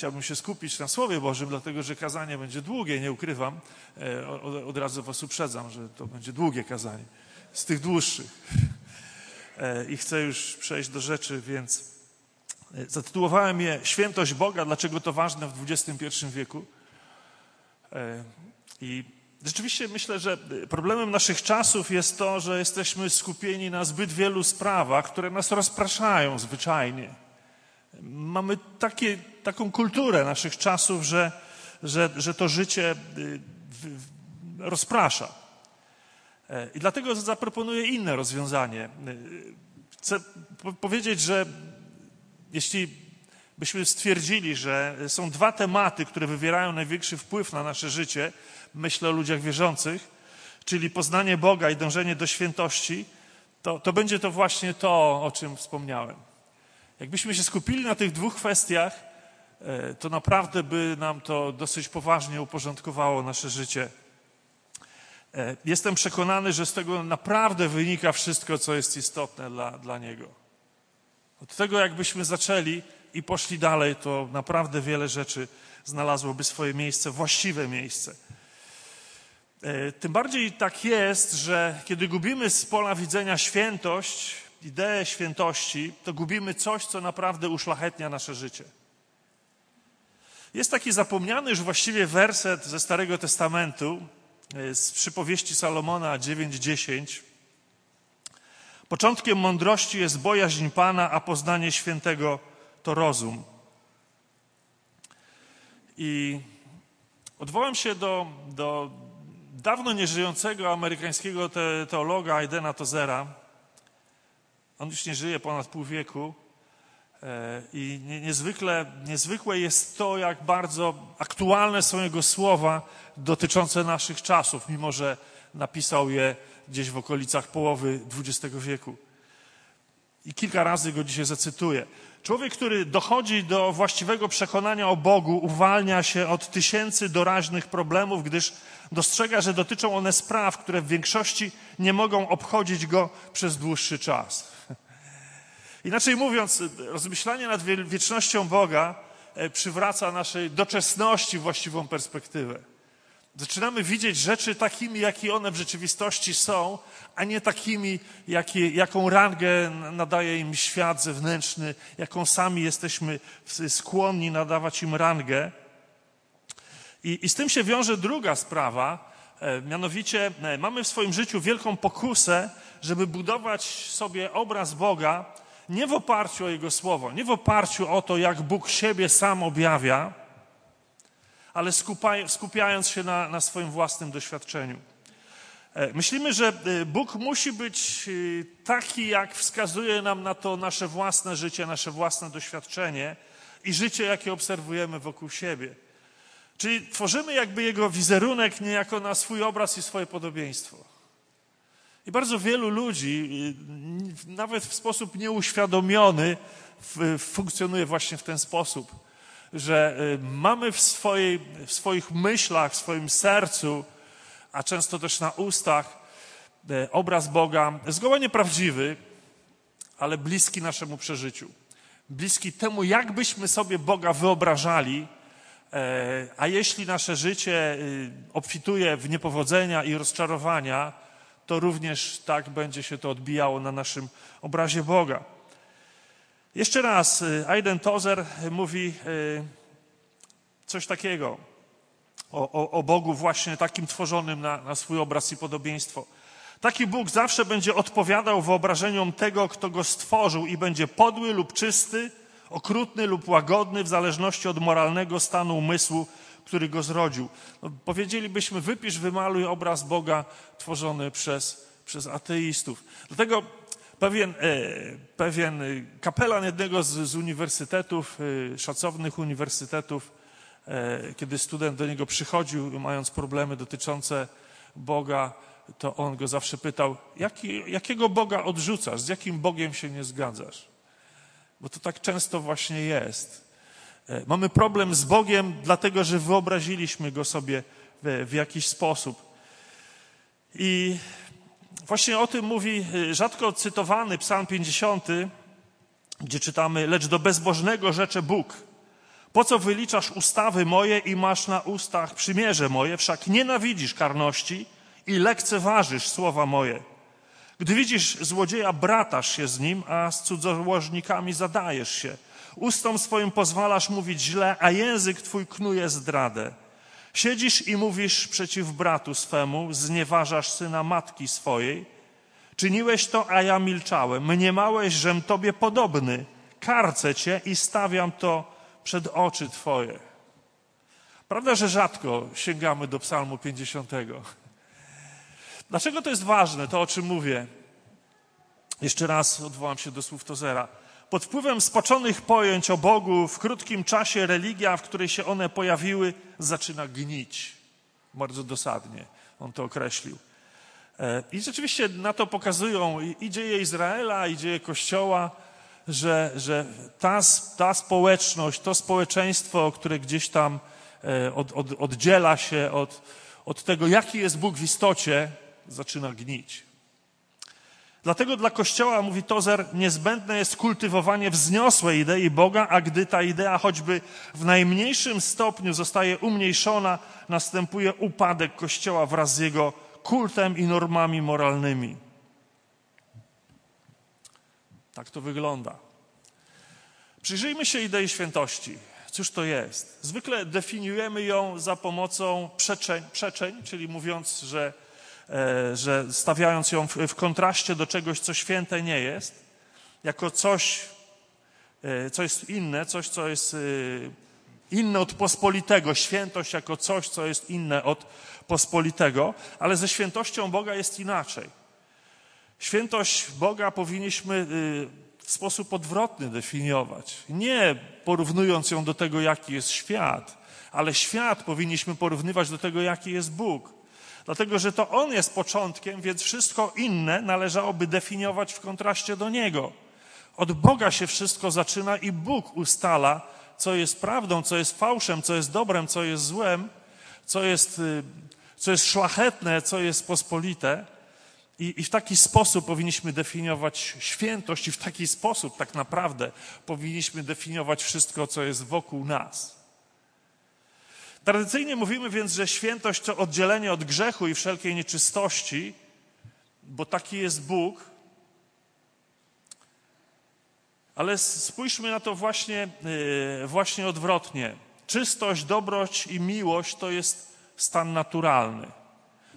chciałbym się skupić na Słowie Bożym, dlatego że kazanie będzie długie, nie ukrywam. E, od, razu Was uprzedzam, że to będzie długie kazanie, z tych dłuższych. E, I chcę już przejść do rzeczy, więc e, zatytułowałem je Świętość Boga, dlaczego to ważne w XXI wieku. I rzeczywiście myślę, że problemem naszych czasów jest to, że jesteśmy skupieni na zbyt wielu sprawach, które nas rozpraszają zwyczajnie. Mamy takie, taką kulturę naszych czasów, że, że, że to życie y, rozprasza. E, I dlatego zaproponuję inne rozwiązanie. Y, chcę powiedzieć, że jeśli byśmy stwierdzili, że są dwa tematy, które wywierają największy wpływ na nasze życie, myślę o ludziach wierzących, czyli poznanie Boga i dążenie do świętości, to, to będzie to właśnie to, o czym wspomniałem. Jakbyśmy się skupili na tych dwóch kwestiach, to naprawdę by nam to dosyć poważnie uporządkowało nasze życie. E, jestem przekonany, że z tego naprawdę wynika wszystko, co jest istotne dla, dla Niego. Od tego, jakbyśmy zaczęli i poszli dalej, to naprawdę wiele rzeczy znalazłoby swoje miejsce, właściwe miejsce. E, tym bardziej tak jest, że kiedy gubimy z pola widzenia świętość, ideę świętości, to gubimy coś, co naprawdę uszlachetnia nasze życie. Jest taki zapomniany już właściwie werset ze Starego Testamentu, e, z przypowieści Salomona 9:10. Początkiem mądrości jest bojaźń Pana, a poznanie świętego to rozum. I odwołam się do, do dawno nieżyjącego amerykańskiego teologa Aidena Tozera, on już nie żyje ponad pół wieku. E, I niezwykle, niezwykłe jest to, jak bardzo aktualne są jego słowa dotyczące naszych czasów, mimo że napisał je gdzieś w okolicach połowy XX wieku. I kilka razy go dzisiaj zacytuję. Człowiek, który dochodzi do właściwego przekonania o Bogu, uwalnia się od tysięcy doraźnych problemów, gdyż dostrzega, że dotyczą one spraw, które w większości nie mogą obchodzić go przez dłuższy czas. Inaczej mówiąc, rozmyślanie nad wiecznością Boga e, przywraca naszej doczesności właściwą perspektywę. Zaczynamy widzieć rzeczy takimi, jakie one w rzeczywistości są, a nie takimi, jakie, jaką rangę nadaje im świat zewnętrzny, jaką sami jesteśmy skłonni nadawać im rangę. I, i z tym się wiąże druga sprawa, e, mianowicie e, mamy w swoim życiu wielką pokusę, żeby budować sobie obraz Boga nie w oparciu o Jego Słowo, nie w oparciu o to, jak Bóg siebie sam objawia, ale skupiając się na, na swoim własnym doświadczeniu. E, myślimy, że e, Bóg musi być e, taki, jak wskazuje nam na to nasze własne życie, nasze własne doświadczenie i życie, jakie obserwujemy wokół siebie. Czyli tworzymy jakby Jego wizerunek niejako na swój obraz i swoje podobieństwo. I bardzo wielu ludzi, y, nawet w sposób nieuświadomiony, funkcjonuje właśnie w ten sposób, że y, mamy w, swojej, w swoich myślach, w swoim sercu, a często też na ustach, y, obraz Boga zgoła nieprawdziwy, ale bliski naszemu przeżyciu. Bliski temu, jakbyśmy sobie Boga wyobrażali, a jeśli nasze życie obfituje w niepowodzenia i rozczarowania, to również tak będzie się to odbijało na naszym obrazie Boga. Jeszcze raz, y, Aiden Tozer mówi y, coś takiego o, o, o Bogu właśnie takim tworzonym na, na swój obraz i podobieństwo. Taki Bóg zawsze będzie odpowiadał wyobrażeniom tego, kto go stworzył i będzie podły lub czysty, okrutny lub łagodny w zależności od moralnego stanu umysłu, który go zrodził. No, powiedzielibyśmy, wypisz, wymaluj obraz Boga tworzony przez, przez ateistów. Dlatego pewien, e, pewien kapelan jednego z, z uniwersytetów, e, szacownych uniwersytetów, e, kiedy student do niego przychodził, mając problemy dotyczące Boga, to on go zawsze pytał, jaki, jakiego Boga odrzucasz, z jakim Bogiem się nie zgadzasz? Bo to tak często właśnie jest. E, mamy problem z Bogiem, dlatego że wyobraziliśmy go sobie w, w jakiś sposób. I właśnie o tym mówi e, rzadko cytowany Psalm 50, gdzie czytamy: Lecz do bezbożnego rzecze Bóg. Po co wyliczasz ustawy moje i masz na ustach przymierze moje, wszak nienawidzisz karności i lekceważysz słowa moje. Gdy widzisz złodzieja, bratasz się z nim, a z cudzołożnikami zadajesz się. Ustom swoim pozwalasz mówić źle, a język twój knuje zdradę. Siedzisz i mówisz przeciw bratu swemu, znieważasz syna matki swojej. Czyniłeś to, a ja milczałem. Mniemałeś, żem tobie podobny. Karcę cię i stawiam to przed oczy twoje. Prawda, że rzadko sięgamy do Psalmu 50. Dlaczego to jest ważne, to o czym mówię? Jeszcze raz odwołam się do słów Tozera. Pod wpływem spoczonych pojęć o Bogu w krótkim czasie religia, w której się one pojawiły, zaczyna gnić. Bardzo dosadnie on to określił. E, I rzeczywiście na to pokazują i dzieje Izraela, i dzieje Kościoła, że, że ta, ta społeczność, to społeczeństwo, które gdzieś tam e, od, od, oddziela się od, od tego, jaki jest Bóg w istocie, zaczyna gnić. Dlatego dla Kościoła, mówi Tozer, niezbędne jest kultywowanie wzniosłej idei Boga, a gdy ta idea choćby w najmniejszym stopniu zostaje umniejszona, następuje upadek Kościoła wraz z jego kultem i normami moralnymi. Tak to wygląda. Przyjrzyjmy się idei świętości. Cóż to jest? Zwykle definiujemy ją za pomocą przeczeń, przeczeń czyli mówiąc, że że stawiając ją w, w kontraście do czegoś, co święte nie jest, jako coś, e, co jest inne, coś, co jest e, inne od pospolitego, świętość jako coś, co jest inne od pospolitego, ale ze świętością Boga jest inaczej. Świętość Boga powinniśmy w sposób odwrotny definiować. Nie porównując ją do tego, jaki jest świat, ale świat powinniśmy porównywać do tego, jaki jest Bóg. Dlatego, że to On jest początkiem, więc wszystko inne należałoby definiować w kontraście do Niego. Od Boga się wszystko zaczyna i Bóg ustala, co jest prawdą, co jest fałszem, co jest dobrem, co jest złem, co jest, y, co jest szlachetne, co jest pospolite. I, I w taki sposób powinniśmy definiować świętość, i w taki sposób tak naprawdę powinniśmy definiować wszystko, co jest wokół nas. Tradycyjnie mówimy więc, że świętość to oddzielenie od grzechu i wszelkiej nieczystości, bo taki jest Bóg. Ale spójrzmy na to właśnie, yy, właśnie odwrotnie. Czystość, dobroć i miłość to jest stan naturalny.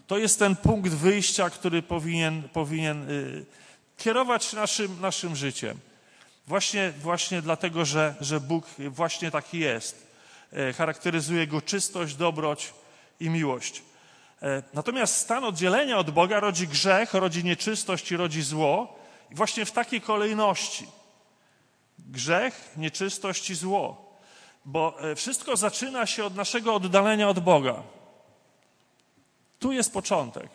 To jest ten punkt wyjścia, który powinien, powinien yy, kierować naszym, naszym życiem. Właśnie, właśnie dlatego, że, że Bóg właśnie taki jest. E, charakteryzuje go czystość, dobroć i miłość. E, natomiast stan oddzielenia od Boga rodzi grzech, rodzi nieczystość i rodzi zło. I właśnie w takiej kolejności. Grzech, nieczystość i zło. Bo e, wszystko zaczyna się od naszego oddalenia od Boga. Tu jest początek.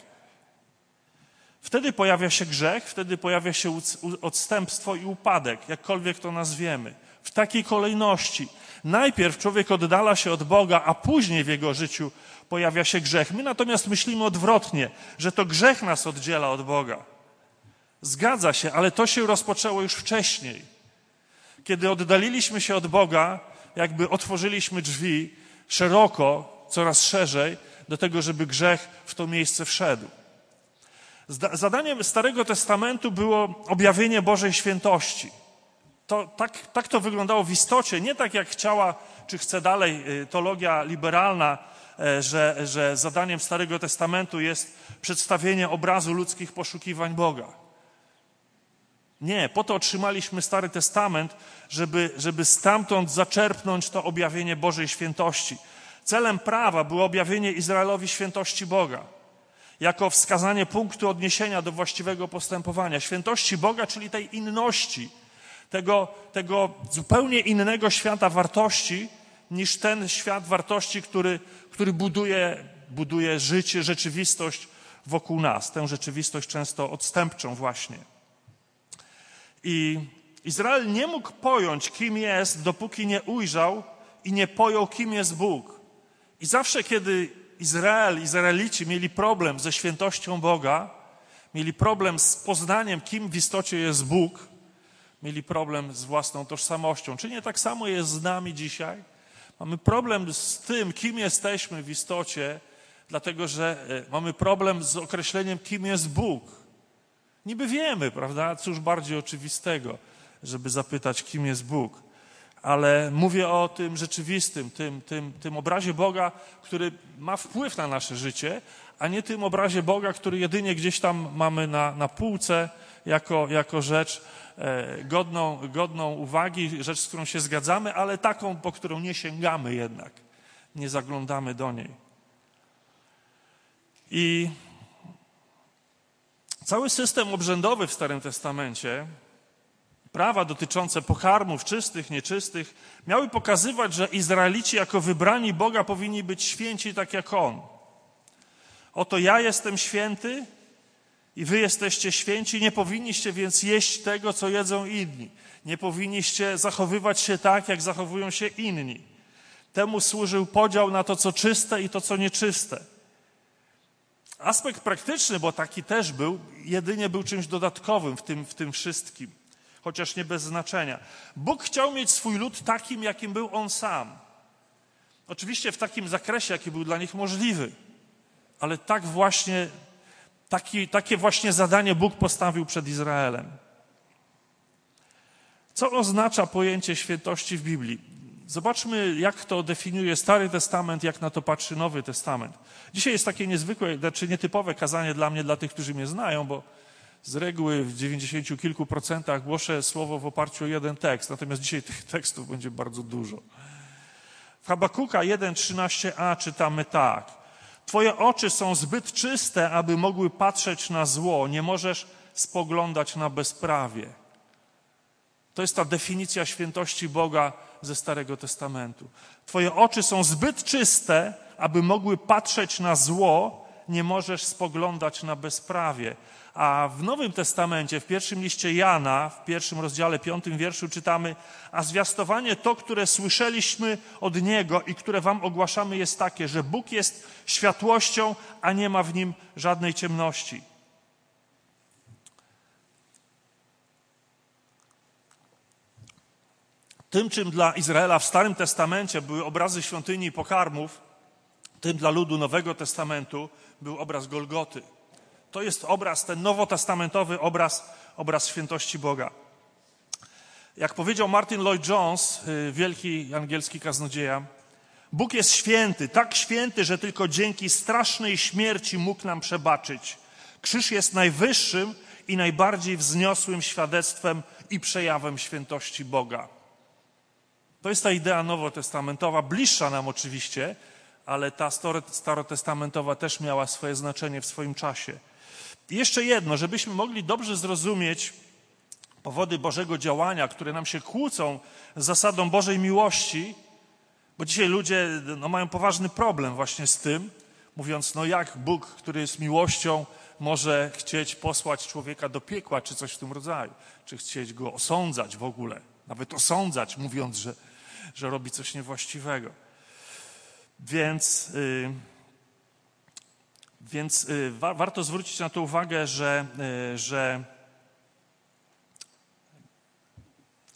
Wtedy pojawia się grzech, wtedy pojawia się odstępstwo i upadek, jakkolwiek to nazwiemy. W takiej kolejności. Najpierw człowiek oddala się od Boga, a później w jego życiu pojawia się grzech. My natomiast myślimy odwrotnie, że to grzech nas oddziela od Boga. Zgadza się, ale to się rozpoczęło już wcześniej. Kiedy oddaliliśmy się od Boga, jakby otworzyliśmy drzwi szeroko, coraz szerzej, do tego, żeby grzech w to miejsce wszedł. Zadaniem Starego Testamentu było objawienie Bożej świętości to, tak, tak to wyglądało w istocie, nie tak jak chciała, czy chce dalej y, teologia liberalna, e, że, że zadaniem Starego Testamentu jest przedstawienie obrazu ludzkich poszukiwań Boga. Nie, po to otrzymaliśmy Stary Testament, żeby, żeby stamtąd zaczerpnąć to objawienie Bożej świętości. Celem prawa było objawienie Izraelowi świętości Boga, jako wskazanie punktu odniesienia do właściwego postępowania. Świętości Boga, czyli tej inności, tego, tego zupełnie innego świata wartości niż ten świat wartości, który, który buduje, buduje życie, rzeczywistość wokół nas. Tę rzeczywistość często odstępczą właśnie. I Izrael nie mógł pojąć, kim jest, dopóki nie ujrzał i nie pojął, kim jest Bóg. I zawsze, kiedy Izrael, Izraelici mieli problem ze świętością Boga, mieli problem z poznaniem, kim w istocie jest Bóg, mieli problem z własną tożsamością. Czy nie tak samo jest z nami dzisiaj? Mamy problem z tym, kim jesteśmy w istocie, dlatego że e, mamy problem z określeniem, kim jest Bóg. Niby wiemy, prawda? Cóż bardziej oczywistego, żeby zapytać, kim jest Bóg. Ale mówię o tym rzeczywistym, tym, tym, tym obrazie Boga, który ma wpływ na nasze życie, a nie tym obrazie Boga, który jedynie gdzieś tam mamy na, na półce jako, jako rzecz godną, godną uwagi, rzecz, z którą się zgadzamy, ale taką, po którą nie sięgamy jednak, nie zaglądamy do niej. I cały system obrzędowy w Starym Testamencie, prawa dotyczące pokarmów czystych, nieczystych, miały pokazywać, że Izraelici jako wybrani Boga powinni być święci tak jak On. Oto ja jestem święty i wy jesteście święci, nie powinniście więc jeść tego, co jedzą inni. Nie powinniście zachowywać się tak, jak zachowują się inni. Temu służył podział na to, co czyste i to, co nieczyste. Aspekt praktyczny, bo taki też był, jedynie był czymś dodatkowym w tym, w tym wszystkim, chociaż nie bez znaczenia. Bóg chciał mieć swój lud takim, jakim był on sam. Oczywiście w takim zakresie, jaki był dla nich możliwy, ale tak właśnie, taki, takie właśnie zadanie Bóg postawił przed Izraelem. Co oznacza pojęcie świętości w Biblii? Zobaczmy, jak to definiuje Stary Testament, jak na to patrzy Nowy Testament. Dzisiaj jest takie niezwykłe, znaczy nietypowe kazanie dla mnie, dla tych, którzy mnie znają, bo z reguły w dziewięćdziesięciu kilku procentach głoszę słowo w oparciu o jeden tekst, natomiast dzisiaj tych tekstów będzie bardzo dużo. W Habakuka 1.13a czytamy tak. Twoje oczy są zbyt czyste, aby mogły patrzeć na zło. Nie możesz spoglądać na bezprawie. To jest ta definicja świętości Boga ze Starego Testamentu. Twoje oczy są zbyt czyste, aby mogły patrzeć na zło, nie możesz spoglądać na bezprawie. A w Nowym Testamencie, w pierwszym liście Jana, w pierwszym rozdziale, piątym wierszu czytamy, a zwiastowanie to, które słyszeliśmy od Niego i które wam ogłaszamy jest takie, że Bóg jest światłością, a nie ma w Nim żadnej ciemności. Tym, czym dla Izraela w Starym Testamencie były obrazy świątyni i pokarmów, tym dla ludu Nowego Testamentu był obraz Golgoty. To jest obraz, ten nowotestamentowy obraz, obraz świętości Boga. Jak powiedział Martin Lloyd Jones, y, wielki angielski kaznodzieja, Bóg jest święty, tak święty, że tylko dzięki strasznej śmierci mógł nam przebaczyć. Krzyż jest najwyższym i najbardziej wzniosłym świadectwem i przejawem świętości Boga. To jest ta idea nowotestamentowa, bliższa nam oczywiście, ale ta starotestamentowa też miała swoje znaczenie w swoim czasie. I jeszcze jedno, żebyśmy mogli dobrze zrozumieć powody Bożego działania, które nam się kłócą z zasadą Bożej miłości, bo dzisiaj ludzie no, mają poważny problem właśnie z tym, mówiąc, no jak Bóg, który jest miłością, może chcieć posłać człowieka do piekła, czy coś w tym rodzaju, czy chcieć go osądzać w ogóle, nawet osądzać, mówiąc, że, że robi coś niewłaściwego. Więc, yy, więc yy, wa warto zwrócić na to uwagę, że, yy, że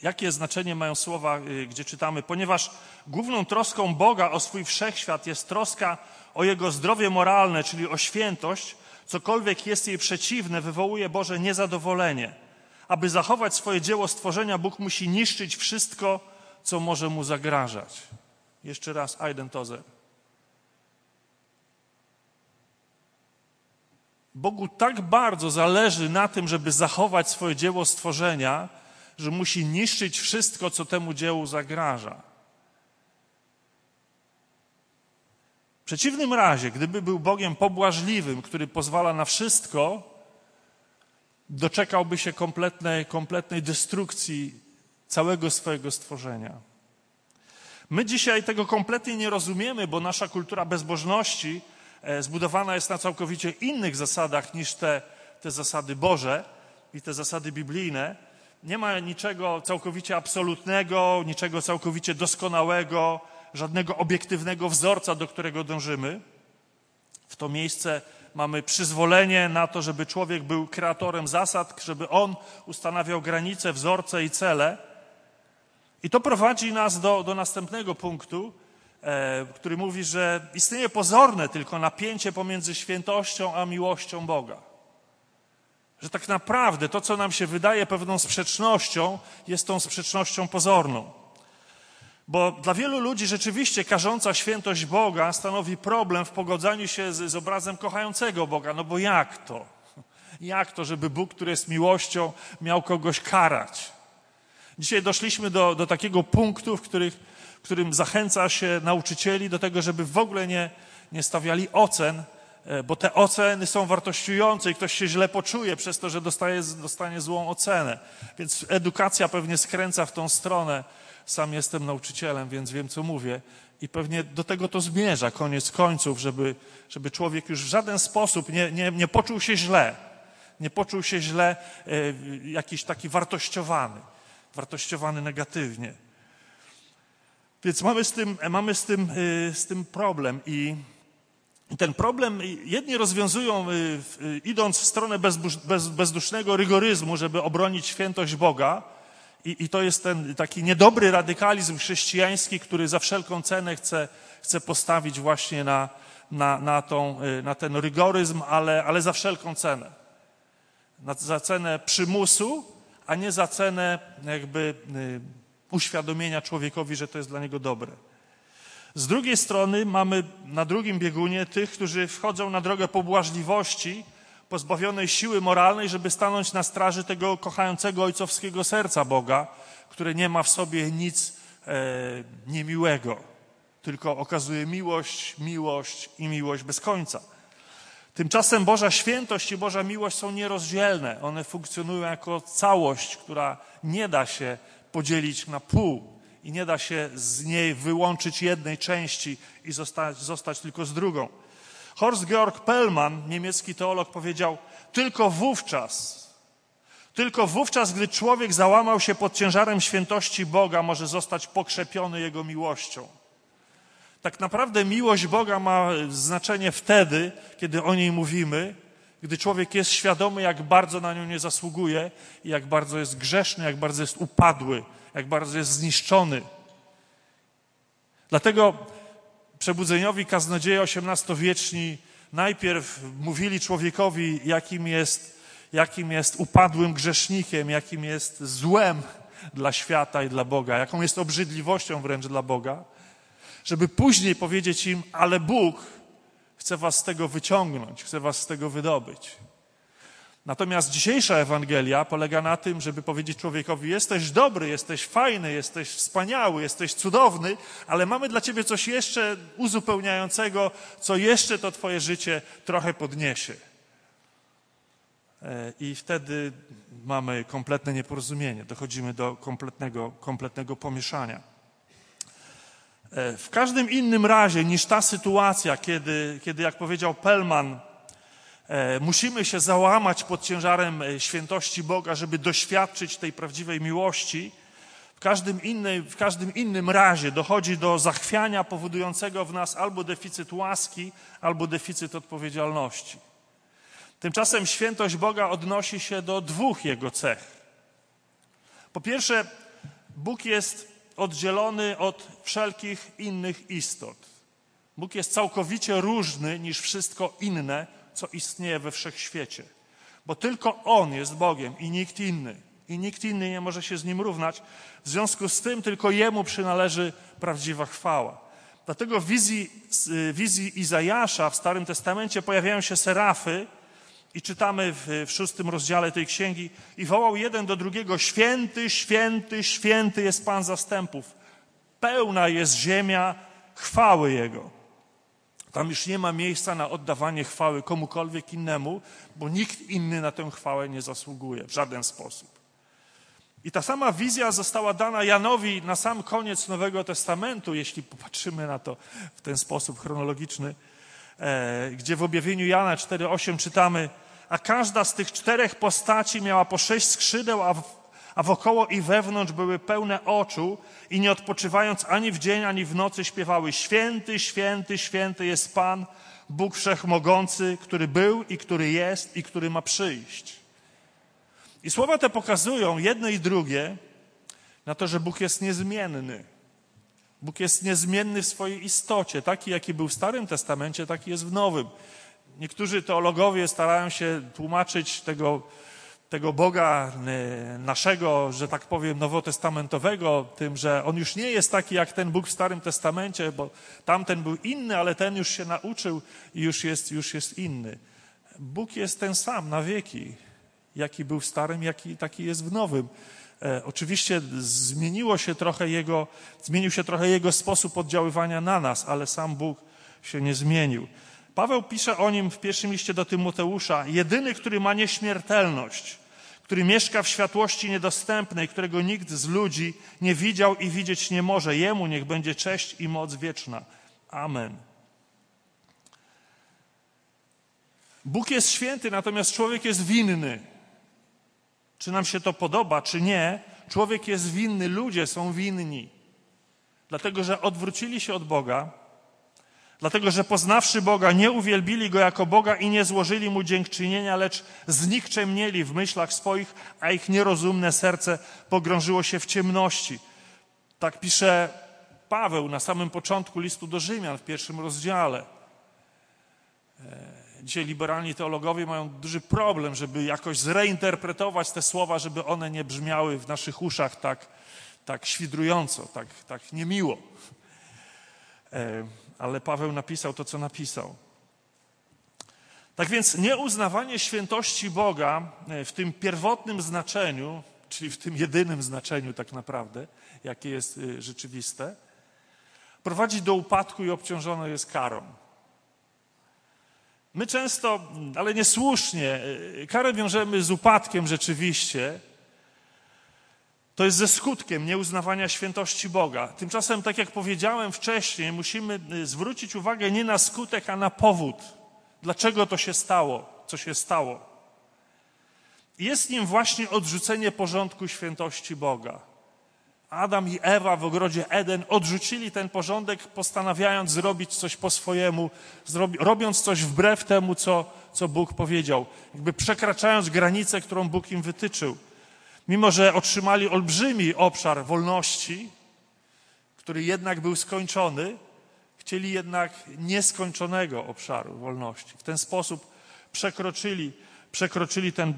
jakie znaczenie mają słowa, y, gdzie czytamy, ponieważ główną troską Boga o swój wszechświat jest troska o jego zdrowie moralne, czyli o świętość, cokolwiek jest jej przeciwne, wywołuje Boże niezadowolenie. Aby zachować swoje dzieło stworzenia, Bóg musi niszczyć wszystko, co może mu zagrażać. Jeszcze raz, Eidentozer. Bogu tak bardzo zależy na tym, żeby zachować swoje dzieło stworzenia, że musi niszczyć wszystko, co temu dziełu zagraża. W przeciwnym razie, gdyby był Bogiem pobłażliwym, który pozwala na wszystko, doczekałby się kompletnej, kompletnej destrukcji całego swojego stworzenia. My dzisiaj tego kompletnie nie rozumiemy, bo nasza kultura bezbożności zbudowana jest na całkowicie innych zasadach niż te, te zasady Boże i te zasady biblijne. Nie ma niczego całkowicie absolutnego, niczego całkowicie doskonałego, żadnego obiektywnego wzorca, do którego dążymy. W to miejsce mamy przyzwolenie na to, żeby człowiek był kreatorem zasad, żeby on ustanawiał granice, wzorce i cele. I to prowadzi nas do, do następnego punktu, e, który mówi, że istnieje pozorne tylko napięcie pomiędzy świętością a miłością Boga. Że tak naprawdę to, co nam się wydaje pewną sprzecznością, jest tą sprzecznością pozorną. Bo dla wielu ludzi rzeczywiście karząca świętość Boga stanowi problem w pogodzeniu się z, z obrazem kochającego Boga. No bo jak to? Jak to, żeby Bóg, który jest miłością, miał kogoś karać? Dzisiaj doszliśmy do, do takiego punktu, w, których, w którym zachęca się nauczycieli do tego, żeby w ogóle nie, nie stawiali ocen, e, bo te oceny są wartościujące i ktoś się źle poczuje przez to, że dostaje, dostanie złą ocenę. Więc edukacja pewnie skręca w tą stronę. Sam jestem nauczycielem, więc wiem, co mówię. I pewnie do tego to zmierza, koniec końców, żeby, żeby człowiek już w żaden sposób nie, nie, nie poczuł się źle. Nie poczuł się źle, e, jakiś taki wartościowany wartościowany negatywnie. Więc mamy z tym, mamy z tym, y, z tym problem i ten problem jedni rozwiązują idąc w stronę bez, bezdusznego rygoryzmu, żeby obronić świętość Boga. I, I, to jest ten taki niedobry radykalizm chrześcijański, który za wszelką cenę chce, chce postawić właśnie na, na, na, tą, na ten rygoryzm, ale, ale za wszelką cenę. Na, za cenę przymusu, a nie za cenę jakby uświadomienia człowiekowi, że to jest dla niego dobre. Z drugiej strony mamy na drugim biegunie tych, którzy wchodzą na drogę pobłażliwości, pozbawionej siły moralnej, żeby stanąć na straży tego kochającego ojcowskiego serca Boga, które nie ma w sobie nic e, niemiłego, tylko okazuje miłość, miłość i miłość bez końca. Tymczasem Boża świętość i Boża miłość są nierozdzielne. One funkcjonują jako całość, która nie da się podzielić na pół i nie da się z niej wyłączyć jednej części i zostać, zostać tylko z drugą. Horst Georg Pellmann, niemiecki teolog, powiedział: Tylko wówczas, tylko wówczas, gdy człowiek załamał się pod ciężarem świętości Boga, może zostać pokrzepiony Jego miłością. Tak naprawdę miłość Boga ma znaczenie wtedy, kiedy o niej mówimy, gdy człowiek jest świadomy, jak bardzo na nią nie zasługuje i jak bardzo jest grzeszny, jak bardzo jest upadły, jak bardzo jest zniszczony. Dlatego przebudzeniowi kaznodzieje XVIII-wieczni najpierw mówili człowiekowi, jakim jest, jakim jest upadłym grzesznikiem, jakim jest złem dla świata i dla Boga, jaką jest obrzydliwością wręcz dla Boga żeby później powiedzieć im, ale Bóg chce was z tego wyciągnąć, chce was z tego wydobyć. Natomiast dzisiejsza Ewangelia polega na tym, żeby powiedzieć człowiekowi: Jesteś dobry, jesteś fajny, jesteś wspaniały, jesteś cudowny, ale mamy dla ciebie coś jeszcze uzupełniającego, co jeszcze to Twoje życie trochę podniesie. E, I wtedy mamy kompletne nieporozumienie, dochodzimy do kompletnego, kompletnego pomieszania. E, w każdym innym razie niż ta sytuacja, kiedy, kiedy jak powiedział Pelman, e, musimy się załamać pod ciężarem e, świętości Boga, żeby doświadczyć tej prawdziwej miłości, w każdym, innej, w każdym innym razie dochodzi do zachwiania powodującego w nas albo deficyt łaski, albo deficyt odpowiedzialności. Tymczasem świętość Boga odnosi się do dwóch jego cech. Po pierwsze, Bóg jest oddzielony od wszelkich innych istot. Bóg jest całkowicie różny niż wszystko inne, co istnieje we wszechświecie. Bo tylko On jest Bogiem i nikt inny. I nikt inny nie może się z Nim równać. W związku z tym tylko Jemu przynależy prawdziwa chwała. Dlatego w wizji, wizji Izajasza w Starym Testamencie pojawiają się serafy, i czytamy w, w szóstym rozdziale tej księgi i wołał jeden do drugiego, święty, święty, święty jest Pan zastępów. Pełna jest ziemia chwały Jego. Tam już nie ma miejsca na oddawanie chwały komukolwiek innemu, bo nikt inny na tę chwałę nie zasługuje w żaden sposób. I ta sama wizja została dana Janowi na sam koniec Nowego Testamentu, jeśli popatrzymy na to w ten sposób chronologiczny, e, gdzie w objawieniu Jana 4:8 czytamy: a każda z tych czterech postaci miała po sześć skrzydeł, a, w, a wokoło i wewnątrz były pełne oczu i nie odpoczywając ani w dzień, ani w nocy śpiewały Święty, święty, święty jest Pan, Bóg Wszechmogący, który był i który jest i który ma przyjść. I słowa te pokazują jedno i drugie na to, że Bóg jest niezmienny. Bóg jest niezmienny w swojej istocie. Taki, jaki był w Starym Testamencie, taki jest w Nowym. Niektórzy teologowie starają się tłumaczyć tego, tego Boga e, naszego, że tak powiem, nowotestamentowego, tym, że on już nie jest taki jak ten Bóg w Starym Testamencie, bo tamten był inny, ale ten już się nauczył i już jest, już jest inny. Bóg jest ten sam na wieki, jaki był w Starym, jaki taki jest w Nowym. E, oczywiście zmieniło się trochę jego, zmienił się trochę jego sposób oddziaływania na nas, ale sam Bóg się nie zmienił. Paweł pisze o nim w pierwszym liście do Tymoteusza, jedyny, który ma nieśmiertelność, który mieszka w światłości niedostępnej, którego nikt z ludzi nie widział i widzieć nie może. Jemu niech będzie cześć i moc wieczna. Amen. Bóg jest święty, natomiast człowiek jest winny. Czy nam się to podoba, czy nie, człowiek jest winny, ludzie są winni. Dlatego, że odwrócili się od Boga, dlatego, że poznawszy Boga, nie uwielbili Go jako Boga i nie złożyli Mu dziękczynienia, lecz znikczemnieli w myślach swoich, a ich nierozumne serce pogrążyło się w ciemności. Tak pisze Paweł na samym początku listu do Rzymian w pierwszym rozdziale. Dzisiaj liberalni teologowie mają duży problem, żeby jakoś zreinterpretować te słowa, żeby one nie brzmiały w naszych uszach tak, tak świdrująco, tak, tak niemiło. E, ale Paweł napisał to, co napisał. Tak więc nieuznawanie świętości Boga e, w tym pierwotnym znaczeniu, czyli w tym jedynym znaczeniu tak naprawdę, jakie jest e, rzeczywiste, prowadzi do upadku i obciążone jest karą. My często, ale niesłusznie, y, karę wiążemy z upadkiem rzeczywiście. To jest ze skutkiem nieuznawania świętości Boga. Tymczasem, tak jak powiedziałem wcześniej, musimy y, zwrócić uwagę nie na skutek, a na powód. Dlaczego to się stało, co się stało. Jest nim właśnie odrzucenie porządku świętości Boga. Adam i Ewa w ogrodzie Eden odrzucili ten porządek, postanawiając zrobić coś po swojemu, robiąc coś wbrew temu, co, co Bóg powiedział, jakby przekraczając granicę, którą Bóg im wytyczył. Mimo, że otrzymali olbrzymi obszar wolności, który jednak był skończony, chcieli jednak nieskończonego obszaru wolności. W ten sposób przekroczyli przekroczyli ten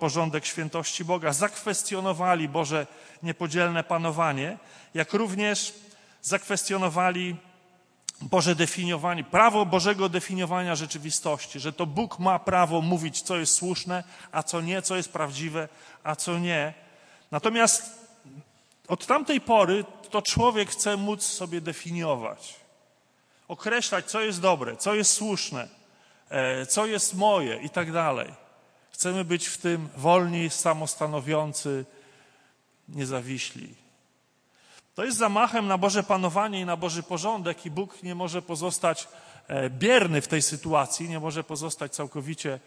porządek świętości Boga, zakwestionowali Boże niepodzielne panowanie, jak również zakwestionowali Boże definiowanie, prawo Bożego definiowania rzeczywistości, że to Bóg ma prawo mówić, co jest słuszne, a co nie, co jest prawdziwe, a co nie. Natomiast od tamtej pory to człowiek chce móc sobie definiować, określać, co jest dobre, co jest słuszne, e, co jest moje i tak dalej. Chcemy być w tym wolni, samostanowiący, niezawiśli. To jest zamachem na Boże panowanie i na Boży porządek, i Bóg nie może pozostać e, bierny w tej sytuacji, nie może pozostać całkowicie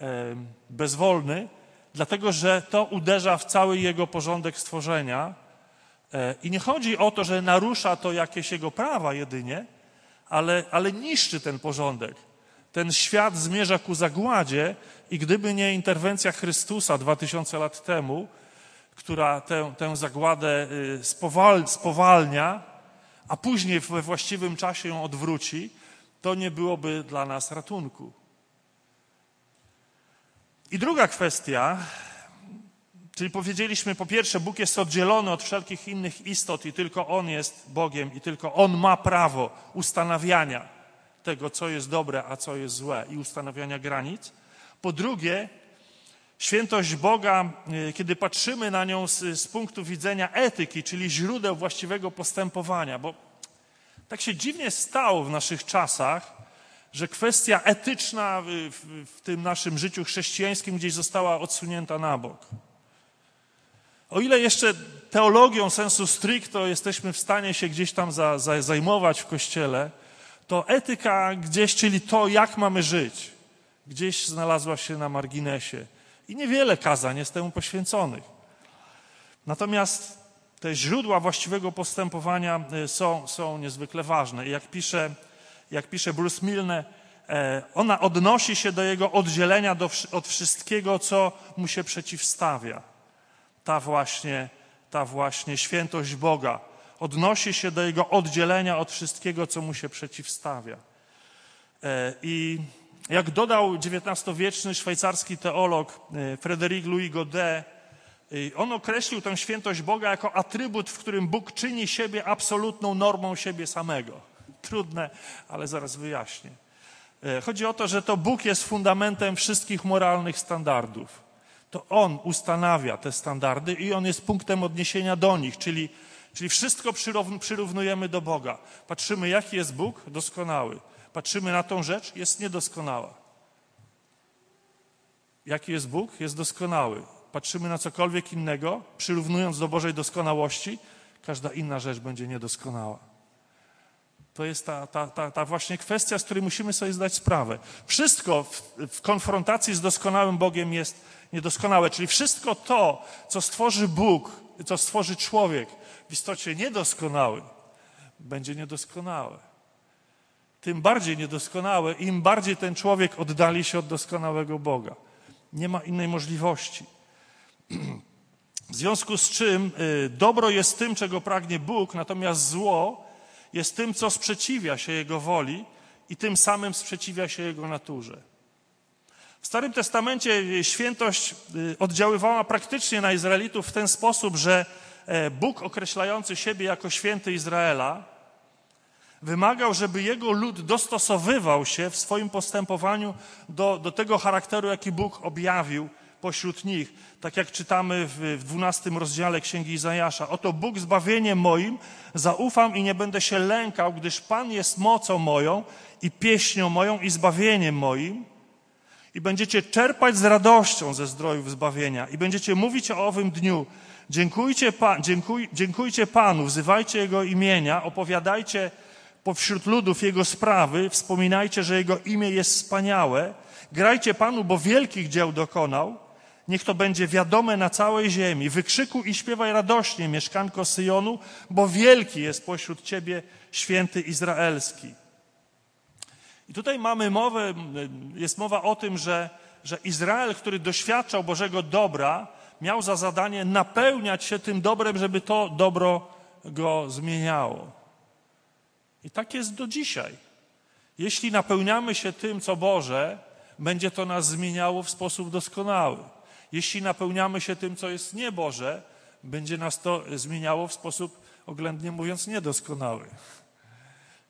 e, bezwolny, dlatego że to uderza w cały jego porządek stworzenia. E, I nie chodzi o to, że narusza to jakieś jego prawa jedynie, ale, ale niszczy ten porządek. Ten świat zmierza ku zagładzie i gdyby nie interwencja Chrystusa dwa tysiące lat temu, która tę, tę zagładę y, spowal, spowalnia, a później we właściwym czasie ją odwróci, to nie byłoby dla nas ratunku. I druga kwestia, czyli powiedzieliśmy po pierwsze, Bóg jest oddzielony od wszelkich innych istot i tylko On jest Bogiem i tylko On ma prawo ustanawiania tego, co jest dobre, a co jest złe i ustanawiania granic. Po drugie, świętość Boga, e, kiedy patrzymy na nią z, z punktu widzenia etyki, czyli źródeł właściwego postępowania, bo tak się dziwnie stało w naszych czasach, że kwestia etyczna w, w, w, tym naszym życiu chrześcijańskim gdzieś została odsunięta na bok. O ile jeszcze teologią sensu stricto jesteśmy w stanie się gdzieś tam za, za, zajmować w kościele, to etyka gdzieś, czyli to, jak mamy żyć, gdzieś znalazła się na marginesie. I niewiele kazań jest temu poświęconych. Natomiast te źródła właściwego postępowania e, są, są niezwykle ważne. Jak pisze, jak pisze Bruce Milne, e, ona odnosi się do jego oddzielenia do, od wszystkiego, co mu się przeciwstawia. Ta właśnie, ta właśnie świętość Boga, Odnosi się do jego oddzielenia od wszystkiego, co mu się przeciwstawia. E, I jak dodał XIX-wieczny szwajcarski teolog e, Frédéric Louis Godet, on określił tę świętość Boga jako atrybut, w którym Bóg czyni siebie absolutną normą siebie samego. Trudne, ale zaraz wyjaśnię. E, chodzi o to, że to Bóg jest fundamentem wszystkich moralnych standardów. To On ustanawia te standardy i On jest punktem odniesienia do nich, czyli, czyli wszystko przyrównujemy do Boga. Patrzymy, jaki jest Bóg? Doskonały. Patrzymy na tą rzecz, jest niedoskonała. Jaki jest Bóg? Jest doskonały. Patrzymy na cokolwiek innego, przyrównując do Bożej doskonałości, każda inna rzecz będzie niedoskonała. To jest ta, ta, ta, ta, właśnie kwestia, z której musimy sobie zdać sprawę. Wszystko w, w, konfrontacji z doskonałym Bogiem jest niedoskonałe, czyli wszystko to, co stworzy Bóg, co stworzy człowiek, w istocie niedoskonały, będzie niedoskonałe. Tym bardziej niedoskonałe, im bardziej ten człowiek oddali się od doskonałego Boga. Nie ma innej możliwości. W związku z czym y, dobro jest tym, czego pragnie Bóg, natomiast zło jest tym, co sprzeciwia się Jego woli i tym samym sprzeciwia się Jego naturze. W Starym Testamencie świętość y, oddziaływała praktycznie na Izraelitów w ten sposób, że e, Bóg określający siebie jako święty Izraela wymagał, żeby jego lud dostosowywał się w swoim postępowaniu do, do tego charakteru, jaki Bóg objawił pośród nich. Tak jak czytamy w dwunastym rozdziale Księgi Izajasza. Oto Bóg zbawieniem moim, zaufam i nie będę się lękał, gdyż Pan jest mocą moją i pieśnią moją i zbawieniem moim. I będziecie czerpać z radością ze zdrojów zbawienia. I będziecie mówić o owym dniu. Dziękujcie, pa, dziękuj, dziękujcie Panu, wzywajcie Jego imienia, opowiadajcie pośród ludów Jego sprawy, wspominajcie, że Jego imię jest wspaniałe. Grajcie Panu, bo wielkich dzieł dokonał. Niech to będzie wiadome na całej ziemi. Wykrzykuj i śpiewaj radośnie, mieszkanko Syjonu, bo wielki jest pośród ciebie święty Izraelski. I tutaj mamy mowę, jest mowa o tym, że, że Izrael, który doświadczał Bożego dobra, miał za zadanie napełniać się tym dobrem, żeby to dobro go zmieniało. I tak jest do dzisiaj. Jeśli napełniamy się tym, co Boże, będzie to nas zmieniało w sposób doskonały. Jeśli napełniamy się tym, co jest nieboże, będzie nas to zmieniało w sposób, oględnie mówiąc, niedoskonały.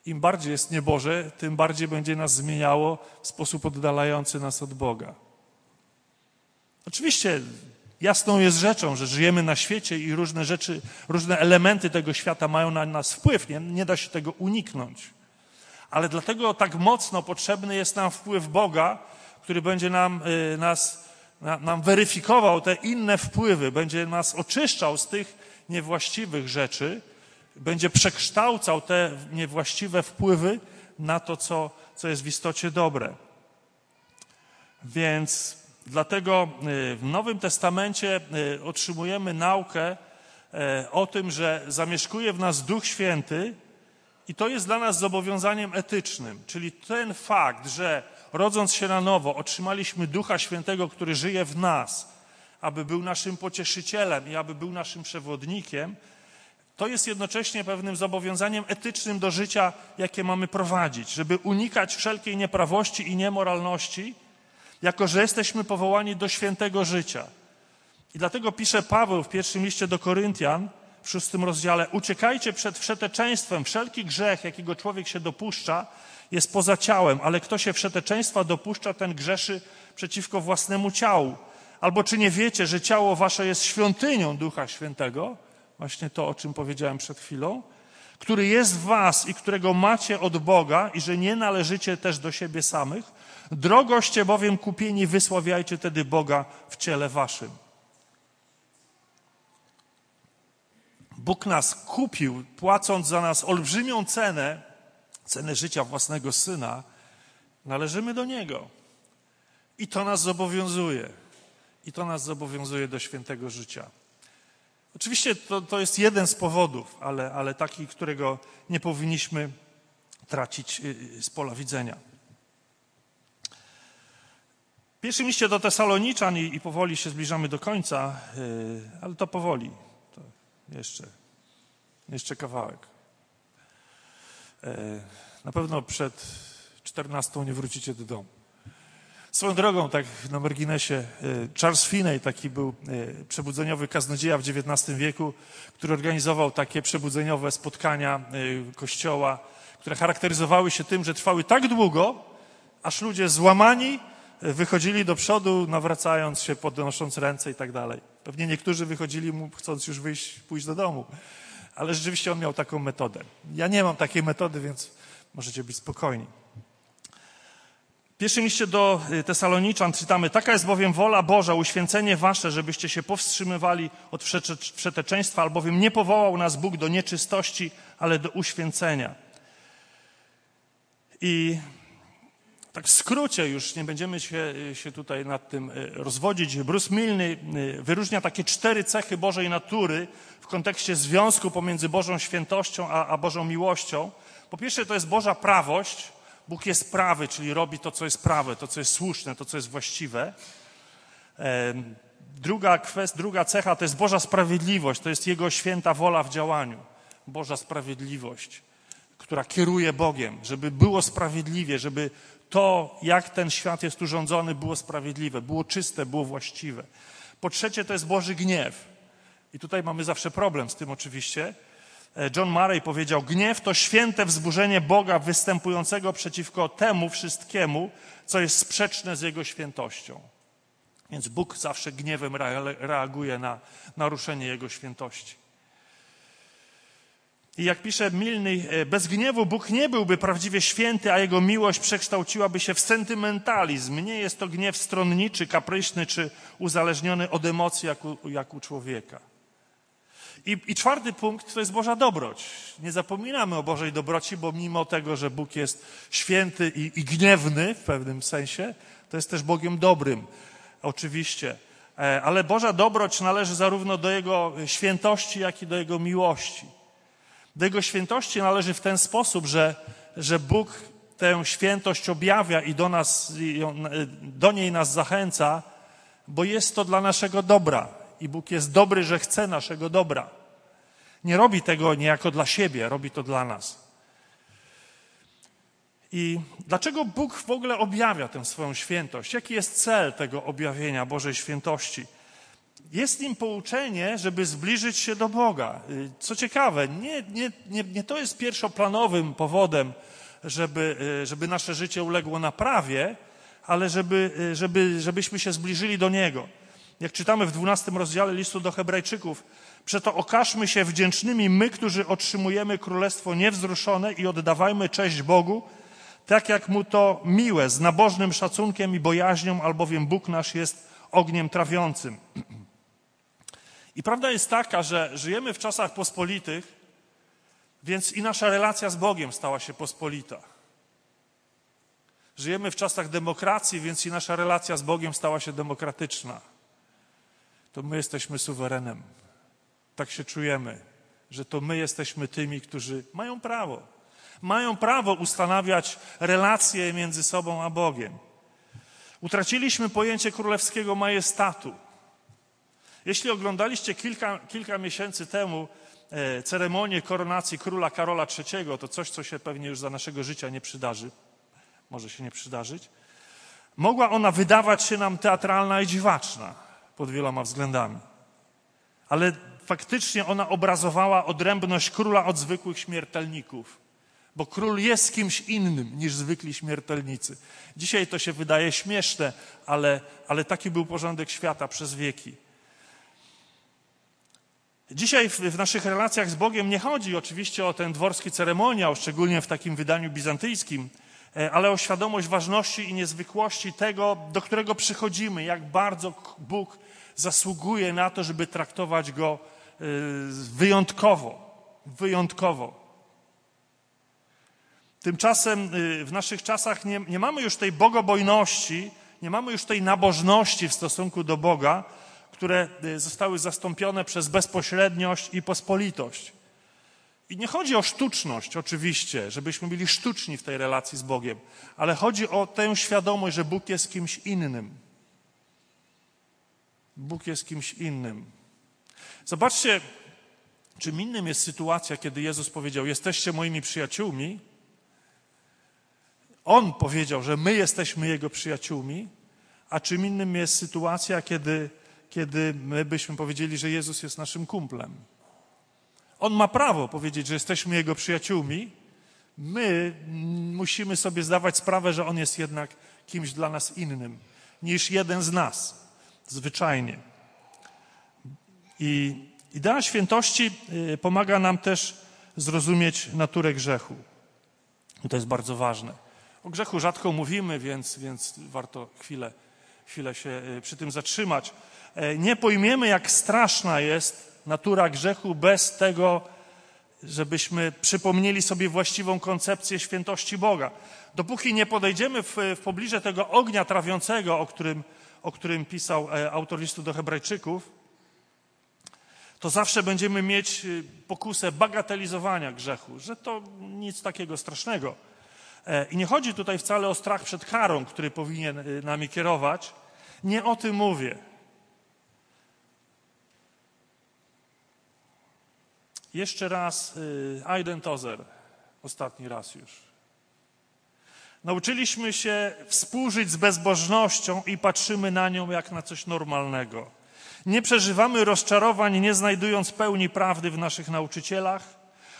Im bardziej jest nieboże, tym bardziej będzie nas zmieniało w sposób oddalający nas od Boga. Oczywiście jasną jest rzeczą, że żyjemy na świecie i różne rzeczy, różne elementy tego świata mają na nas wpływ. Nie, nie da się tego uniknąć. Ale dlatego tak mocno potrzebny jest nam wpływ Boga, który będzie nam, y, nas nam weryfikował te inne wpływy, będzie nas oczyszczał z tych niewłaściwych rzeczy, będzie przekształcał te niewłaściwe wpływy na to, co, co jest w istocie dobre. Więc dlatego y, w Nowym Testamencie y, otrzymujemy naukę y, o tym, że zamieszkuje w nas Duch Święty i to jest dla nas zobowiązaniem etycznym, czyli ten fakt, że rodząc się na nowo, otrzymaliśmy Ducha Świętego, który żyje w nas, aby był naszym pocieszycielem i aby był naszym przewodnikiem, to jest jednocześnie pewnym zobowiązaniem etycznym do życia, jakie mamy prowadzić, żeby unikać wszelkiej nieprawości i niemoralności, jako że jesteśmy powołani do świętego życia. I dlatego pisze Paweł w pierwszym liście do Koryntian, w szóstym rozdziale: Uciekajcie przed wszeteczeństwem. Wszelki grzech, jakiego człowiek się dopuszcza, jest poza ciałem, ale kto się wszeteczeństwa dopuszcza, ten grzeszy przeciwko własnemu ciału. Albo czy nie wiecie, że ciało wasze jest świątynią Ducha Świętego? Właśnie to, o czym powiedziałem przed chwilą. Który jest w was i którego macie od Boga i że nie należycie też do siebie samych. Drogoście bowiem kupieni, wysławiajcie tedy Boga w ciele waszym. Bóg nas kupił, płacąc za nas olbrzymią cenę, cenę życia własnego syna, należymy do Niego. I to nas zobowiązuje. I to nas zobowiązuje do świętego życia. Oczywiście to, to jest jeden z powodów, ale, ale taki, którego nie powinniśmy tracić y, y, z pola widzenia. W pierwszym liście do Tesaloniczan i, i powoli się zbliżamy do końca, yy, ale to powoli. To jeszcze Jeszcze kawałek. E, na pewno przed 14 nie wrócicie do domu. Swoją drogą, tak na marginesie, e, Charles Finney, taki był e, przebudzeniowy kaznodzieja w XIX wieku, który organizował takie przebudzeniowe spotkania kościoła, które charakteryzowały się tym, że trwały tak długo, aż ludzie złamani wychodzili do przodu, nawracając się, podnosząc ręce i tak dalej. Pewnie niektórzy wychodzili mu, chcąc już wyjść, pójść do domu. Ale rzeczywiście on miał taką metodę. Ja nie mam takiej metody, więc możecie być spokojni. W pierwszym liście do y, Tesaloniczan czytamy, taka jest bowiem wola Boża, uświęcenie wasze, żebyście się powstrzymywali od przeteczeństwa, albowiem nie powołał nas Bóg do nieczystości, ale do uświęcenia. I tak w skrócie, już nie będziemy się, się tutaj nad tym e, rozwodzić. Bruce Milny e, wyróżnia takie cztery cechy Bożej natury w kontekście związku pomiędzy Bożą świętością a, a Bożą miłością. Po pierwsze, to jest Boża prawość. Bóg jest prawy, czyli robi to, co jest prawe, to, co jest słuszne, to, co jest właściwe. Druga, kwest, druga cecha to jest Boża sprawiedliwość, to jest Jego święta wola w działaniu. Boża sprawiedliwość, która kieruje Bogiem, żeby było sprawiedliwie, żeby to, jak ten świat jest urządzony, było sprawiedliwe, było czyste, było właściwe. Po trzecie, to jest Boży gniew. I tutaj mamy zawsze problem z tym oczywiście. E, John Murray powiedział: Gniew to święte wzburzenie Boga występującego przeciwko temu wszystkiemu, co jest sprzeczne z Jego świętością. Więc Bóg zawsze gniewem reaguje na naruszenie Jego świętości. I jak pisze Milny, e, bez gniewu Bóg nie byłby prawdziwie święty, a jego miłość przekształciłaby się w sentymentalizm. Nie jest to gniew stronniczy, kapryśny czy uzależniony od emocji jak u, jak u człowieka. I, I, czwarty punkt to jest Boża dobroć. Nie zapominamy o Bożej dobroci, bo mimo tego, że Bóg jest święty i, i gniewny w pewnym sensie, to jest też Bogiem dobrym, oczywiście. E, ale Boża dobroć należy zarówno do Jego świętości, jak i do Jego miłości. Do Jego świętości należy w ten sposób, że, że Bóg tę świętość objawia i do, nas, do niej nas zachęca, bo jest to dla naszego dobra. I Bóg jest dobry, że chce naszego dobra. Nie robi tego niejako dla siebie, robi to dla nas. I dlaczego Bóg w ogóle objawia tę swoją świętość? Jaki jest cel tego objawienia Bożej świętości? Jest nim pouczenie, żeby zbliżyć się do Boga. Y, co ciekawe, nie, nie, nie, nie to jest pierwszoplanowym powodem, żeby, y, żeby nasze życie uległo naprawie, ale żeby, y, żeby, żebyśmy się zbliżyli do Niego. Jak czytamy w 12 rozdziale listu do Hebrajczyków, przeto okażmy się wdzięcznymi my, którzy otrzymujemy królestwo niewzruszone i oddawajmy cześć Bogu, tak jak Mu to miłe, z nabożnym szacunkiem i bojaźnią, albowiem Bóg nasz jest ogniem trawiącym. I prawda jest taka, że żyjemy w czasach pospolitych, więc i nasza relacja z Bogiem stała się pospolita. Żyjemy w czasach demokracji, więc i nasza relacja z Bogiem stała się demokratyczna. To my jesteśmy suwerenem. Tak się czujemy, że to my jesteśmy tymi, którzy mają prawo. Mają prawo ustanawiać relacje między sobą a Bogiem. Utraciliśmy pojęcie królewskiego majestatu. Jeśli oglądaliście kilka, kilka miesięcy temu e, ceremonię koronacji króla Karola III, to coś, co się pewnie już za naszego życia nie przydarzy, może się nie przydarzyć, mogła ona wydawać się nam teatralna i dziwaczna pod wieloma względami. Ale faktycznie ona obrazowała odrębność króla od zwykłych śmiertelników. Bo król jest kimś innym niż zwykli śmiertelnicy. Dzisiaj to się wydaje śmieszne, ale, ale taki był porządek świata przez wieki. Dzisiaj w, w, naszych relacjach z Bogiem nie chodzi oczywiście o ten dworski ceremoniał, szczególnie w takim wydaniu bizantyjskim, e, ale o świadomość ważności i niezwykłości tego, do którego przychodzimy, jak bardzo Bóg zasługuje na to, żeby traktować go e, wyjątkowo. Wyjątkowo. Tymczasem e, w naszych czasach nie, nie mamy już tej bogobojności, nie mamy już tej nabożności w stosunku do Boga, które y, zostały zastąpione przez bezpośredniość i pospolitość. I nie chodzi o sztuczność, oczywiście, żebyśmy byli sztuczni w tej relacji z Bogiem, ale chodzi o tę świadomość, że Bóg jest kimś innym. Bóg jest kimś innym. Zobaczcie, Czym innym jest sytuacja, kiedy Jezus powiedział: Jesteście moimi przyjaciółmi. On powiedział, że my jesteśmy Jego przyjaciółmi, a czym innym jest sytuacja, kiedy, kiedy my byśmy powiedzieli, że Jezus jest naszym kumplem. On ma prawo powiedzieć, że jesteśmy Jego przyjaciółmi. My musimy sobie zdawać sprawę, że On jest jednak kimś dla nas innym niż jeden z nas, zwyczajnie. I idea świętości y, pomaga nam też zrozumieć naturę grzechu. I to jest bardzo ważne. O grzechu rzadko mówimy, więc, więc warto chwilę, chwilę się y, przy tym zatrzymać. E, nie pojmiemy, jak straszna jest natura grzechu bez tego, żebyśmy przypomnieli sobie właściwą koncepcję świętości Boga. Dopóki nie podejdziemy w, w pobliże tego ognia trawiącego, o którym, o którym pisał e, autor listu do Hebrajczyków, to zawsze będziemy mieć y, pokusę bagatelizowania grzechu, że to nic takiego strasznego. E, I nie chodzi tutaj wcale o strach przed karą, który powinien y, nami kierować. Nie o tym mówię. Jeszcze raz y, Aiden Tozer, ostatni raz już. Nauczyliśmy się współżyć z bezbożnością i patrzymy na nią jak na coś normalnego. Nie przeżywamy rozczarowań, nie znajdując pełni prawdy w naszych nauczycielach,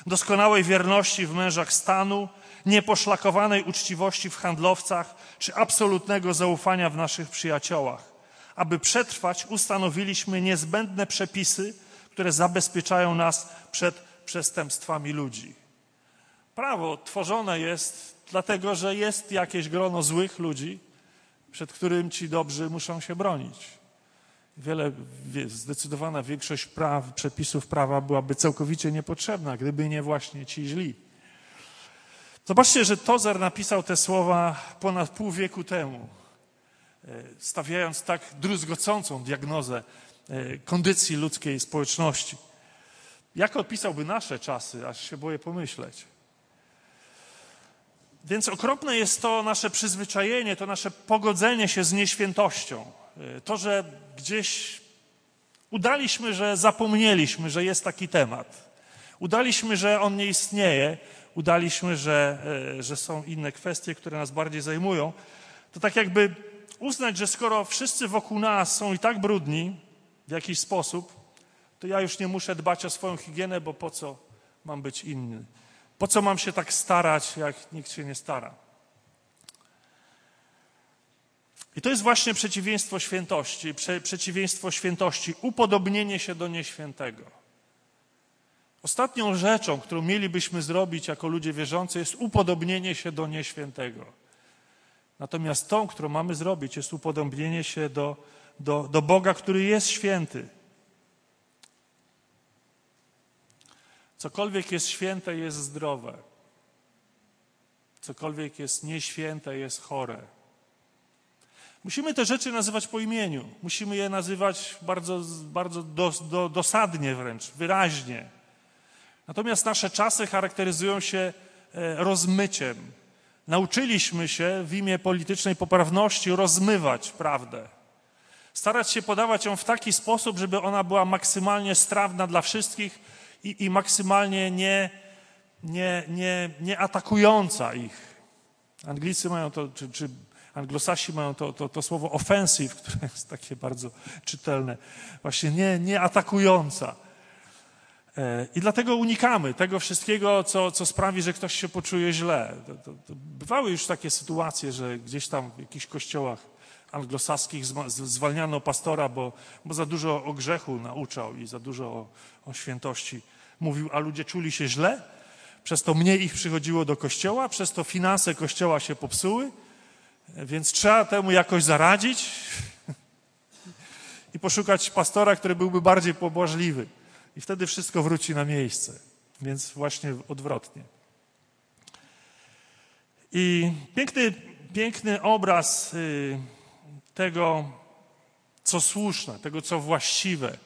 doskonałej wierności w mężach stanu, nieposzlakowanej uczciwości w handlowcach czy absolutnego zaufania w naszych przyjaciołach. Aby przetrwać, ustanowiliśmy niezbędne przepisy, które zabezpieczają nas przed przestępstwami ludzi. Prawo tworzone jest dlatego, że jest jakieś grono złych ludzi, przed którym ci dobrzy muszą się bronić. Wiele, zdecydowana większość praw, przepisów prawa byłaby całkowicie niepotrzebna, gdyby nie właśnie ci źli. Zobaczcie, że Tozer napisał te słowa ponad pół wieku temu, e, stawiając tak druzgocącą diagnozę kondycji ludzkiej społeczności. Jak opisałby nasze czasy, aż się boję pomyśleć. Więc okropne jest to nasze przyzwyczajenie, to nasze pogodzenie się z nieświętością. E, to, że gdzieś udaliśmy, że zapomnieliśmy, że jest taki temat. Udaliśmy, że on nie istnieje. Udaliśmy, że, e, że są inne kwestie, które nas bardziej zajmują. To tak jakby uznać, że skoro wszyscy wokół nas są i tak brudni w jakiś sposób, to ja już nie muszę dbać o swoją higienę, bo po co mam być inny? Po co mam się tak starać, jak nikt się nie stara? I to jest właśnie przeciwieństwo świętości, prze, przeciwieństwo świętości, upodobnienie się do nieświętego. Ostatnią rzeczą, którą mielibyśmy zrobić jako ludzie wierzący, jest upodobnienie się do nieświętego. Natomiast tą, którą mamy zrobić, jest upodobnienie się do, do, do Boga, który jest święty. Cokolwiek jest święte, jest zdrowe. Cokolwiek jest nieświęte, jest chore. Musimy te rzeczy nazywać po imieniu. Musimy je nazywać bardzo, bardzo do, dosadnie wręcz, wyraźnie. Natomiast nasze czasy charakteryzują się e, rozmyciem. Nauczyliśmy się w imię politycznej poprawności rozmywać prawdę. Starać się podawać ją w taki sposób, żeby ona była maksymalnie strawna dla wszystkich i, i maksymalnie nie, nie, nie, nie atakująca ich. Anglicy mają to, czy, czy anglosasi mają to, to, to słowo offensive, które jest takie bardzo czytelne, właśnie nie, nie atakująca. E, I dlatego unikamy tego wszystkiego, co, co sprawi, że ktoś się poczuje źle. To, to, to bywały już takie sytuacje, że gdzieś tam w jakichś kościołach anglosaskich zwalniano pastora, bo, bo za dużo o grzechu nauczał i za dużo o, o świętości mówił, a ludzie czuli się źle. Przez to mniej ich przychodziło do kościoła, przez to finanse kościoła się popsuły, więc trzeba temu jakoś zaradzić i poszukać pastora, który byłby bardziej pobłażliwy. I wtedy wszystko wróci na miejsce. Więc właśnie odwrotnie. I piękny, piękny obraz y, tego, co słuszne, tego, co właściwe,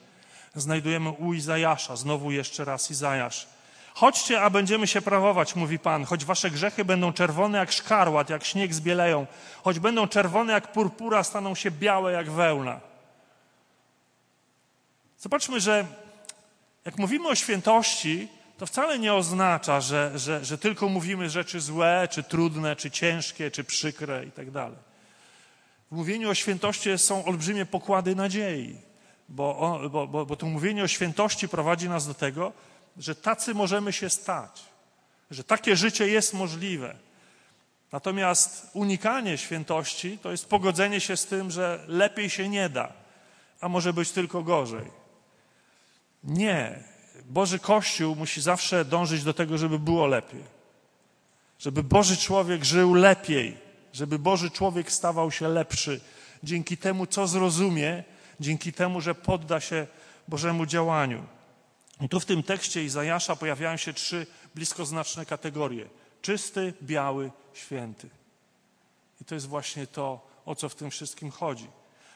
znajdujemy u Izajasza. Znowu jeszcze raz Izajasz. Chodźcie, a będziemy się prawować, mówi Pan, choć wasze grzechy będą czerwone jak szkarłat, jak śnieg zbieleją, choć będą czerwone jak purpura, staną się białe jak wełna. Zobaczmy, że Jak mówimy o świętości, to wcale nie oznacza, że, że, że tylko mówimy rzeczy złe, czy trudne, czy ciężkie, czy przykre i tak dalej. Mówieniu o świętości są olbrzymie pokłady nadziei, bo, bo, bo, bo to mówienie o świętości prowadzi nas do tego, że tacy możemy się stać, że takie życie jest możliwe. Natomiast unikanie świętości to jest pogodzenie się z tym, że lepiej się nie da, a może być tylko gorzej. Nie. Boży Kościół musi zawsze dążyć do tego, żeby było lepiej. Żeby Boży człowiek żył lepiej, żeby Boży człowiek stawał się lepszy dzięki temu, co zrozumie, dzięki temu, że podda się Bożemu działaniu. I tu w tym tekście Izajasza pojawiają się trzy bliskoznaczne kategorie: czysty, biały, święty. I to jest właśnie to, o co w tym wszystkim chodzi.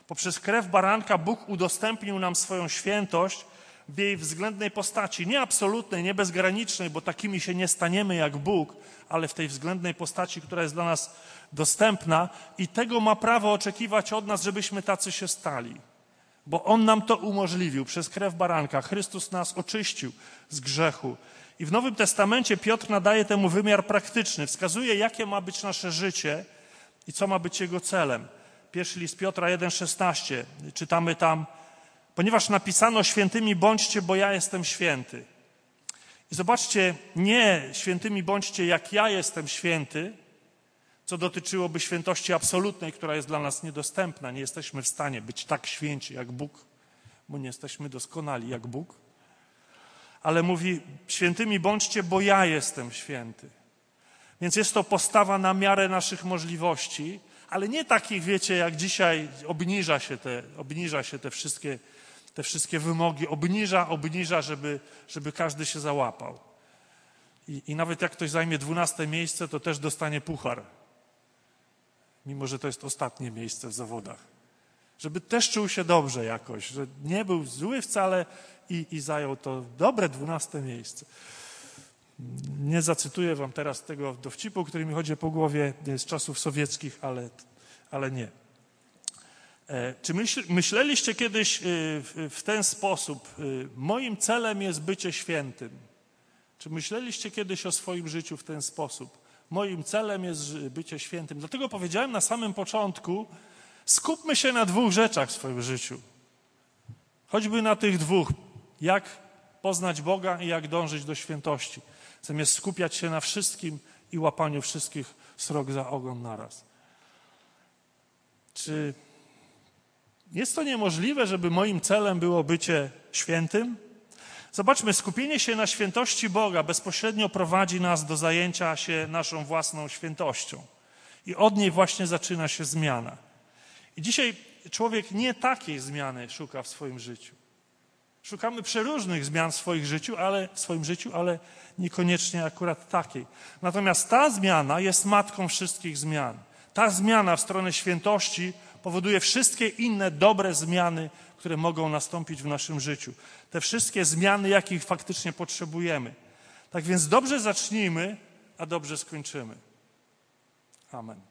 Poprzez krew baranka Bóg udostępnił nam swoją świętość w jej względnej postaci. Nie absolutnej, nie bezgranicznej, bo takimi się nie staniemy jak Bóg, ale w tej względnej postaci, która jest dla nas dostępna i tego ma prawo oczekiwać od nas, żebyśmy tacy się stali. Bo On nam to umożliwił przez krew baranka. Chrystus nas oczyścił z grzechu. I w Nowym Testamencie Piotr nadaje temu wymiar praktyczny, wskazuje, jakie ma być nasze życie i co ma być jego celem. Pierwszy list Piotra 1,16. Czytamy tam, ponieważ napisano świętymi bądźcie, bo ja jestem święty. I zobaczcie, nie świętymi bądźcie, jak ja jestem święty, co dotyczyłoby świętości absolutnej, która jest dla nas niedostępna. Nie jesteśmy w stanie być tak święci jak Bóg, bo nie jesteśmy doskonali jak Bóg. Ale mówi, świętymi bądźcie, bo ja jestem święty. Więc jest to postawa na miarę naszych możliwości, ale nie takich, wiecie, jak dzisiaj obniża się te, obniża się te wszystkie, te wszystkie wymogi, obniża, obniża, żeby, żeby każdy się załapał. I, I nawet jak ktoś zajmie dwunaste miejsce, to też dostanie puchar. Mimo, że to jest ostatnie miejsce w zawodach. Żeby też czuł się dobrze jakoś, że nie był zły wcale i, i zajął to dobre dwunaste miejsce. Nie zacytuję wam teraz tego dowcipu, który mi chodzi po głowie z czasów sowieckich, ale, ale nie. E, czy myśleliście kiedyś e, w ten sposób, e, moim celem jest bycie świętym? Czy myśleliście kiedyś o swoim życiu w ten sposób? Moim celem jest bycie świętym. Dlatego powiedziałem na samym początku, skupmy się na dwóch rzeczach w swoim życiu. Choćby na tych dwóch. Jak poznać Boga i jak dążyć do świętości zamiast skupiać się na wszystkim i łapaniu wszystkich srok za ogon naraz. Czy jest to niemożliwe, żeby moim celem było bycie świętym? Zobaczmy, skupienie się na świętości Boga bezpośrednio prowadzi nas do zajęcia się naszą własną świętością. I od niej właśnie zaczyna się zmiana. I dzisiaj człowiek nie takiej zmiany szuka w swoim życiu. Szukamy przeróżnych zmian w swoim życiu, ale, w swoim życiu, ale niekoniecznie akurat takiej. Natomiast ta zmiana jest matką wszystkich zmian. Ta zmiana w stronę świętości powoduje wszystkie inne dobre zmiany, które mogą nastąpić w naszym życiu. Te wszystkie zmiany, jakich faktycznie potrzebujemy. Tak więc dobrze zacznijmy, a dobrze skończymy. Amen.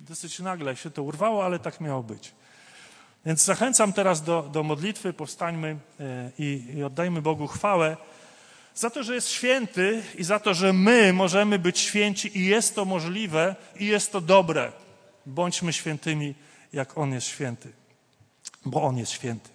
Dosyć nagle się to urwało, ale tak miało być. Więc zachęcam teraz do, do modlitwy, powstańmy e, i, i oddajmy Bogu chwałę za to, że jest święty i za to, że my możemy być święci i jest to możliwe i jest to dobre. Bądźmy świętymi, jak On jest święty, bo On jest święty.